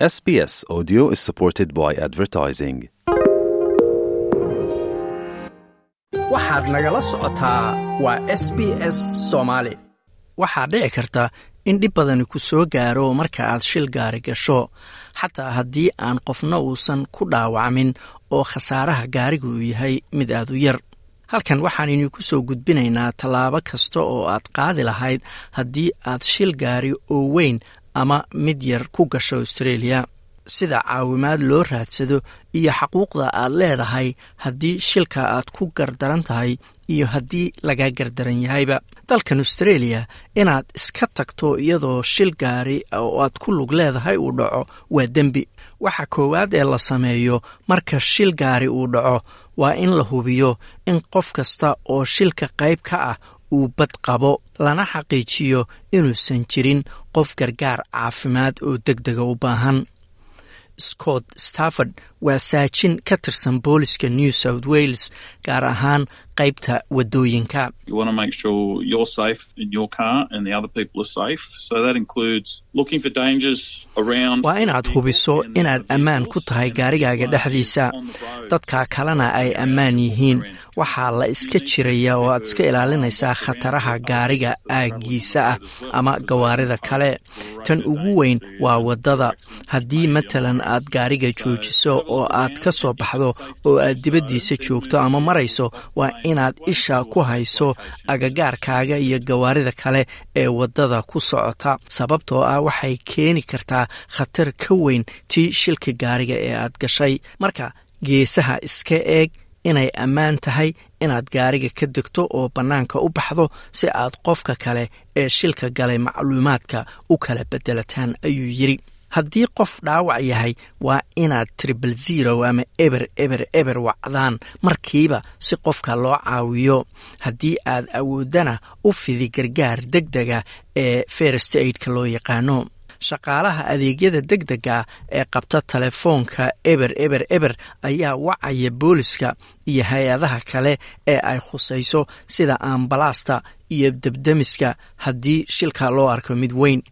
SBS Audio is supported by advertising. waxaad nagala socotaa waa s b s soomaali waxaa dhici karta in dhib badani ku soo gaaro marka aad shil gaari gasho. Xataa haddii aan qofna uusan ku dhaawacmin oo khasaaraha gaariga uu yahay mid aad u yar. Halkan waxaan idinku soo gudbinaynaa tallaabo kasta oo aad qaadi lahayd haddii aad shil gaari oo weyn ama mid yar ku gasho australia. Sida caawimaad loo raadsado iyo xaquuqda aad leedahay haddii shilka aad ku gardaran tahay iyo haddii laga gardaran yahayba. Dalkan australia inaad iska tagto iyadoo shil gaari oo aad ku lug leedahay uu dhaco waa dembi. Waxa koowaad ee la sameeyo marka shil gaari uu dhaco waa in la hubiyo in qof kasta oo shilka qayb ka ah uu bad qabo lana xaqiijiyo inuusan jirin qof gargaar caafimaad oo deg dega u baahan. Scott stafford waa saajin ka tirsan booliska new south wales gaar ahaan qaybta around. waa inaad hubiso inaad ammaan ku tahay gaarigaaga dhexdiisa. dadka kalena ay ammaan yihiin. waxaa la iska jiraya oo aad iska ilaalinaysaa khataraha gaariga aagiisa ah ama gawaarida kale. tan ugu weyn waa waddada. haddii matalan aad gaariga joojiso oo aad ka soo baxdo oo aad dibaddiisa joogto ama marayso waa inaad isha ku hayso agagaarkaaga iyo gawaarida kale ee waddada ku socota sababtoo ah waxay keeni kartaa khatar ka weyn tii shilka gaariga ee aad gashay. Marka geesaha iska eeg inay ammaan tahay inaad gaariga ka degto oo bannaanka u baxdo si aad qofka kale ee shilka galay macluumaadka u kala bedelataan ayuu yidri haddii qof dhaawac yahay waa inaad tribal zero ama eber eber eber wacdaan markiiba si qofka loo caawiyo. Haddii aad awooddana u fidi gargaar deg dega ee ferest aidka loo yaqaano. Shaqaalaha adeegyada deg dega ee qabta telefoonka eber eber eber ayaa wacaya booliska iyo hay'adaha kale ee ay khusayso sida ambalaasta iyo debdemiska haddii shilka loo arko mid weyn.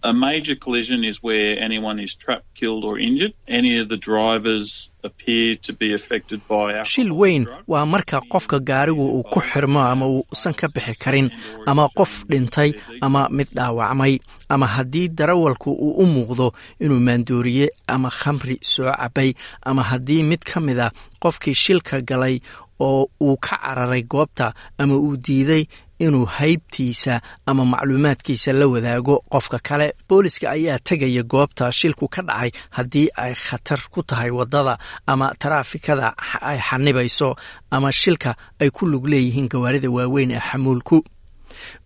Shil weyn waa marka qofka gaarigu uu ku xirmo ama uusan ka bixi karin ama qof dhintay ama mid dhaawacmay ama haddii darawalku uu u muuqdo inuu maandooriye ama khamri soo cabay ama haddii mid ka mid a qofkii shilka galay oo uu ka cararay goobta ama uu diiday inuu haybtiisa ama macluumaadkiisa la wadaago. Qofka kale booliska ayaa tegaya goobta shilku ka dhacay haddii ay khatar ku tahay waddada ama taraafikada ay xanibayso ama shilka ay ku lug leeyihiin gawaarida waaweyn ee xamuulku.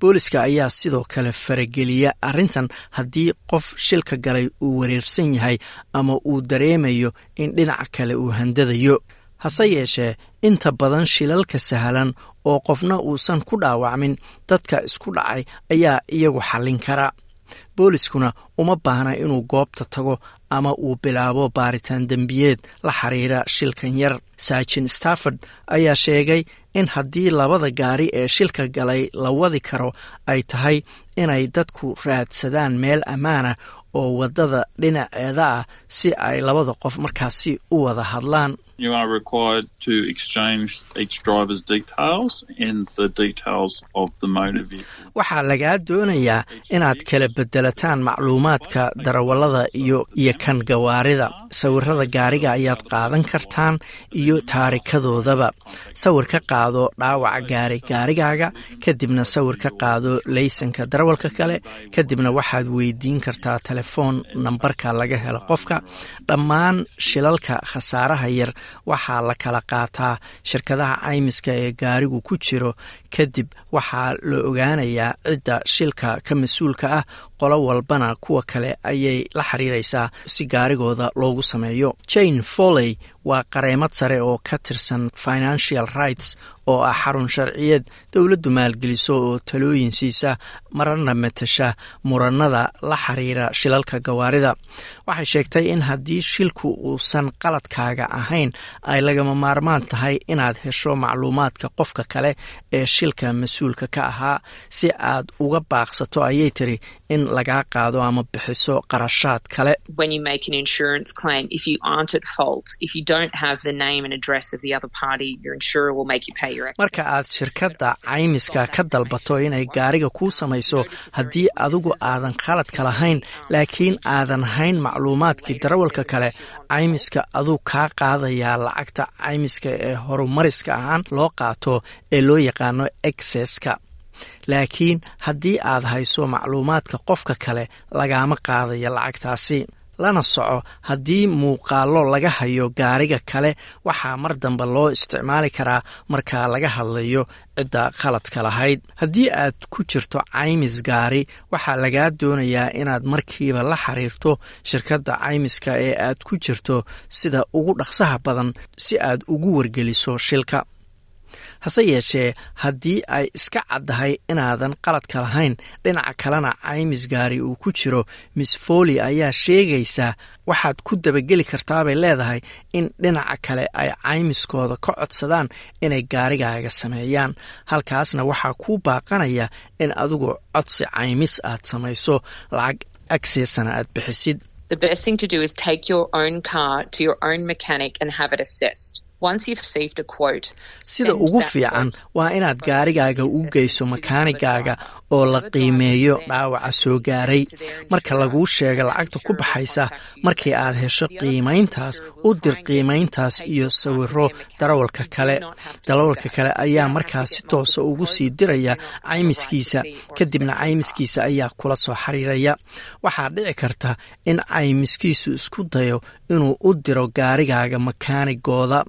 Booliska ayaa sidoo kale farageliya arrintan haddii qof shilka galay uu wareersan yahay ama uu dareemayo in dhinaca kale uu handadayo. Hase yeeshee inta badan shilalka sahlan oo qofna uusan ku dhaawacmin dadka isku dhacay ayaa iyagu xallin kara. Booliskuna uma baahna inuu goobta tago ama uu bilaabo baaritaan dembiyeed la xiriira shilkan yar. Saajin stafford ayaa sheegay in haddii labada gaari ee shilka galay la wadi karo ay tahay inay dadku raadsadaan meel ammaana oo waddada dhinaceeda ah si ay labada qof markaasi u wada hadlaan You are required to exchange each driver's details and the details of the motor vehicle. waxaa lagaa doonayaa inaad kala bedelataan macluumaadka darawallada iyo iyo kan gawaarida. Sawirada gaariga ayaad qaadan kartaan iyo taarikadoodaba sawir ka qaado dhaawaca gaari gaarigaaga kadibna sawir ka qaado laysanka darawalka kale kadibna waxaad weydiin kartaa telefoon nambarka laga helo qofka. Dhammaan shilalka khasaaraha yar waxaa la kala qaataa shirkadaha caymiska ee gaarigu ku jiro kadib waxaa la ogaanayaa cidda shilka ka mas'uulka ah qolo walbana kuwa kale ayay la xiriiraysaa si gaarigooda loogu sameeyo. Jane foley waa qareemad sare oo ka tirsan financial rights oo ah xarun sharciyeed dowladdu maalgeliso oo talooyin siisa marana matasha muranada la xiriira shilalka gawaarida. Waxay sheegtay in haddii shilku uusan qaladkaaga ahayn ay lagama maarmaan tahay inaad hesho macluumaadka qofka kale ee shil shilka mas'uulka ka ahaa si aad uga baaqsato ayay tiri in lagaa qaado ama bixiso qarashaad kale. Marka aad shirkadda caymiska ka dalbato inay gaariga kuu samayso haddii adigu aadan khaladka lahayn laakiin aadan hayn macluumaadkii darawalka kale caymiska aduu kaa qaadayaa lacagta caymiska ee horumariska ahaan loo qaato ee loo yaqaano exeska laakiin haddii aad hayso macluumaadka qofka kale lagaama qaadaya lacagtaasi lana soco. Haddii muuqaallo laga hayo gaariga kale waxaa mar dambe loo isticmaali karaa marka laga hadlayo cidda khaladka lahayd. Haddii aad ku jirto caymis gaari waxaa lagaa doonayaa inaad markiiba la xiriirto shirkadda caymiska ee aad ku jirto sida ugu dhaqsaha badan si aad ugu wargeliso shilka hase yeeshee haddii ay iska caddahay inaadan qaladka lahayn dhinaca kalena caymis gaari uu ku jiro. Miss foley ayaa sheegaysaa waxaad ku dabageli kartaabay leedahay in dhinaca kale ay caymiskooda ka codsadaan inay gaarigaaga sameeyaan. Halkaasna waxaa kuu baaqanaya in adigu codsi caymis aad samayso. Lacag agseesana aad bixisid sida ugu fiican waa inaad gaarigaaga u geyso makaanigaaga oo la qiimeeyo dhaawaca soo gaaray. marka laguu sheega lacagta ku baxaysa markii aad hesho qiimayntaas u dir qiimayntaas iyo sawiro darawalka kale. darawalka kale ayaa markaas si toosa ugu sii diraya caymiskiisa. kadibna caymiskiisa ayaa kula soo xiriiraya waxaa dhici karta in caymiskiisu isku dayo inuu u diro gaarigaaga makaanigooda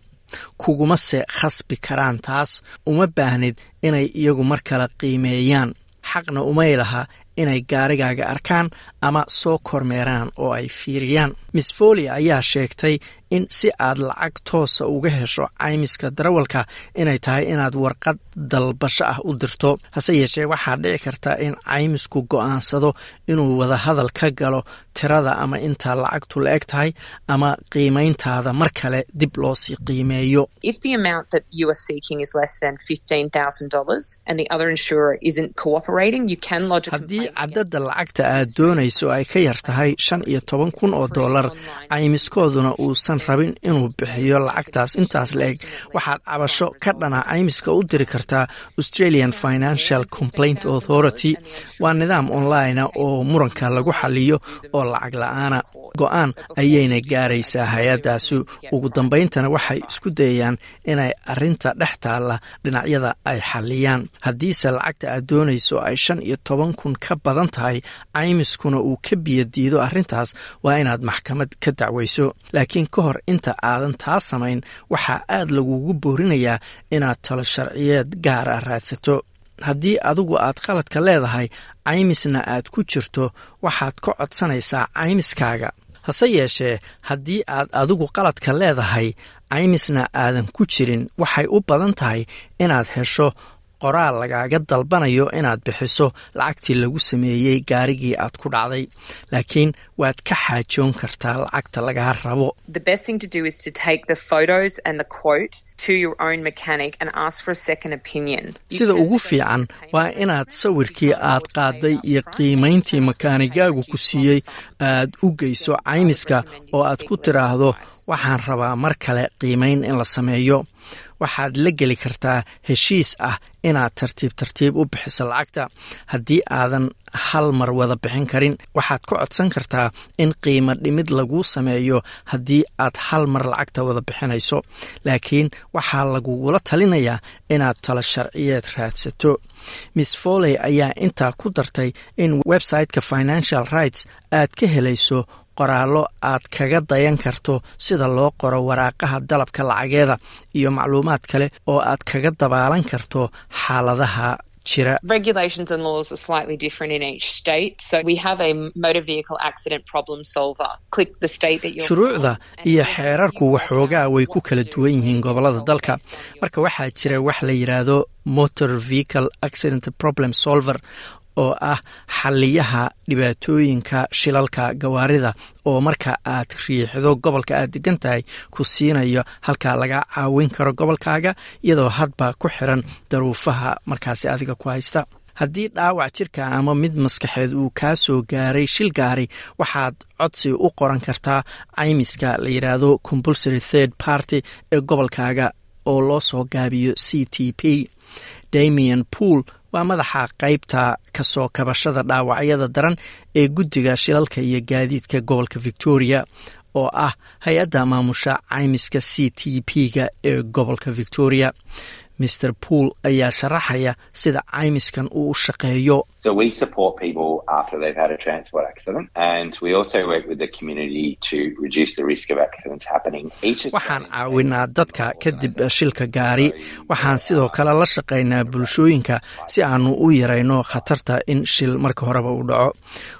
kuguma se khasbi karaan taas uma baahnid inay iyagu mar kale qiimeeyaan. Xaqna umay laha inay gaarigaaga arkaan ama soo kormeeraan oo ay fiiriyaan. Miss foley ayaa sheegtay in si aad lacag toosa uga hesho caymiska darawalka inay tahay inaad warqad dalbasho ah u dirto. Hase yeeshee waxaa dhici karta in caymisku go'aansado inuu wadahadal ka galo tirada ama intaa lacagtu la eg tahay ama qiimayntaada mar kale dib loo sii qiimeeyo. Haddii cadadda lacagta aad doonayso ay ka yar tahay shan iyo toban kun oo dollar caymiskooduna uusan rabin inuu bixiyo lacagtaas. Intaas la eg waxaad cabasho ka dhana caymiska u diri kartaa australian financial complaint authority. Waa nidaam online oo muranka lagu xaliyo oo lacag la'aana go'aan ayayna gaaraysaa hay'addaasi ugu dambayntana waxay isku dayayaan inay arinta dhex taalla dhinacyada ay xaliyaan haddiise lacagta aad doonayso ay shan iyo toban kun ka badan tahay caymiskuna uu ka biyadiido arrintaas waa inaad maxkamad ka dacwayso laakiin ka hor inta aadan taa samayn waxaa aad lagugu boorinayaa inaad talo sharciyeed gaar ah raadsato haddii adigu aad khaladka leedahay caymisna aad ku jirto waxaad ka codsanaysaa caymiskaaga. Hase yeeshee haddii aad adigu qaladka leedahay caymisna aadan ku jirin waxay u badan tahay inaad hesho qoraal lagaaga dalbanayo inaad bixiso lacagtii lagu sameeyey gaarigii aad ku dhacday. Laakiin waad ka xaajoon kartaa lacagta lagaa rabo. Sida ugu fiican waa inaad sawirkii aad qaaday iyo qiimayntii makaanigaagu ku siiyey aad u geyso caymiska oo aad ku tiraahdo waxaan rabaa mar kale qiimayn in la sameeyo. Waxaad la geli kartaa heshiis ah inaad tartiib tartiib u bixiso lacagta. Haddii aadan hal mar wada bixin karin waxaad ka codsan kartaa in qiimo dhimid laguu sameeyo haddii aad hal mar lacagta wada bixinayso. Laakiin waxaa lagugula talinayaa inaad talo sharciyeed raadsato. Miss foley ayaa intaa ku dartay in websiteka financial rights aad ka helayso qoraallo aad kaga dayan karto sida loo qoro waraaqaha dalabka lacageeda iyo macluumaad kale oo aad kaga dabaalan karto xaaladaha jira. Shuruucda iyo xeerarku waxoogaa way ku kala duwan yihiin gobollada dalka. Marka waxaa jira wax la yidhaahdo motor vehicle accident problem solver oo ah xaliyaha dhibaatooyinka shilalka gawaarida oo marka aad riixdo gobolka aad degan tahay ku siinayo halkaa laga caawin karo gobolkaaga iyadoo hadba ku xiran daruufaha markaasi adiga ku haysta. Haddii dhaawac jirka ama mid maskaxeed uu kaa soo gaaray shil gaari waxaad codsi u qoran kartaa caymiska la yidhaahdo compulsory third party ee gobolkaaga oo loo soo gaabiyo c t p. Damian pool waa madaxa qaybta ka soo kabashada dhaawacyada daran ee guddiga shilalka iyo gaadiidka gobolka victoria oo ah hay'adda maamusha caymiska c t p-ga ee gobolka victoria mr pool ayaa sharaxaya sida caymiskan uu u shaqeeyo. Waxaan caawinaa dadka kadib shilka gaari. Waxaan sidoo kale la shaqaynaa bulshooyinka si aanu u yarayno khatarta in shil marka horeba uu dhaco.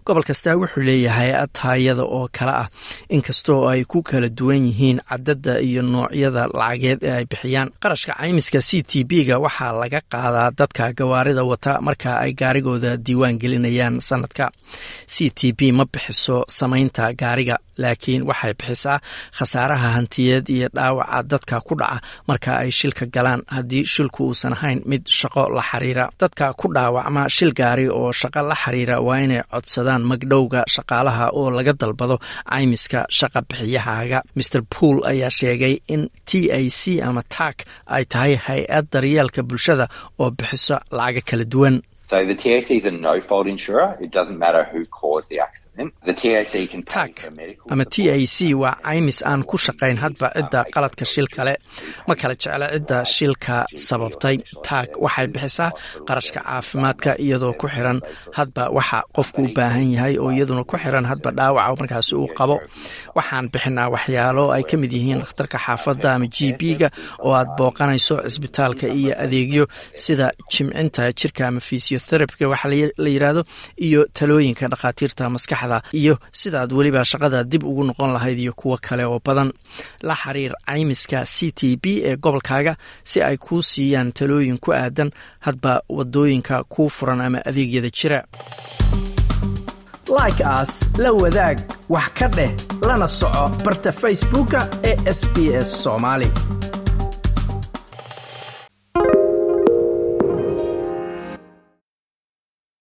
Gobol kastaa wuxuu leeyahay taayada oo kale ah inkastoo ay ku kala duwan yihiin cadada iyo noocyada lacageed ee ay bixiyaan. Qarashka caymiska t b-ga waxaa laga qaadaa dadka gawaarida wata marka ay gaarigooda diiwaan gelinayaan sanadka c t b ma bixiso samaynta gaariga laakiin waxay bixisaa khasaaraha hantiyeed iyo dhaawaca dadka ku dhaca marka ay shilka galaan haddii shilku uusan ahayn mid shaqo la xiriira. Dadka ku dhaawacma shil gaari oo shaqo la xiriira waa inay codsadaan magdhowga shaqaalaha oo laga dalbado caymiska shaqa bixiyahaaga. Mr pool ayaa sheegay in t a c ama tak ay tahay hay'ad daryeelka bulshada oo bixiso lacaga kala duwan So the TAC is a no-fault insurer. It doesn't matter who caused the accident. The TAC can pay tak. for medical ama t a c waa caymis aan ku shaqayn hadba cidda qaladka shil kale ma kala jecla cidda shilka sababtay. Taag waxay bixisaa qarashka caafimaadka iyadoo ku xiran hadba waxa qofku u baahan yahay oo iyaduna ku xiran hadba dhaawaca markaasi uu qabo. Waxaan bixinaa waxyaalo ay ka mid yihiin dhakhtarka xaafadda ama g b-ga oo aad booqanayso cisbitaalka iyo adeegyo sida jimcinta jirka ama physiotherapyga waxa la yidhaahdo iyo talooyinka dhakhaatiirta maskaxda iyo sidaad weliba shaqada dib ugu noqon lahayd iyo kuwo kale oo badan. La xiriir caymiska c t b ee gobolkaaga si ay kuu siiyaan talooyin ku aadan hadba waddooyinka kuu furan ama adeegyada jira. Like aas la wadaag wax ka dheh lana soco barta facebooka ee sb s soomaali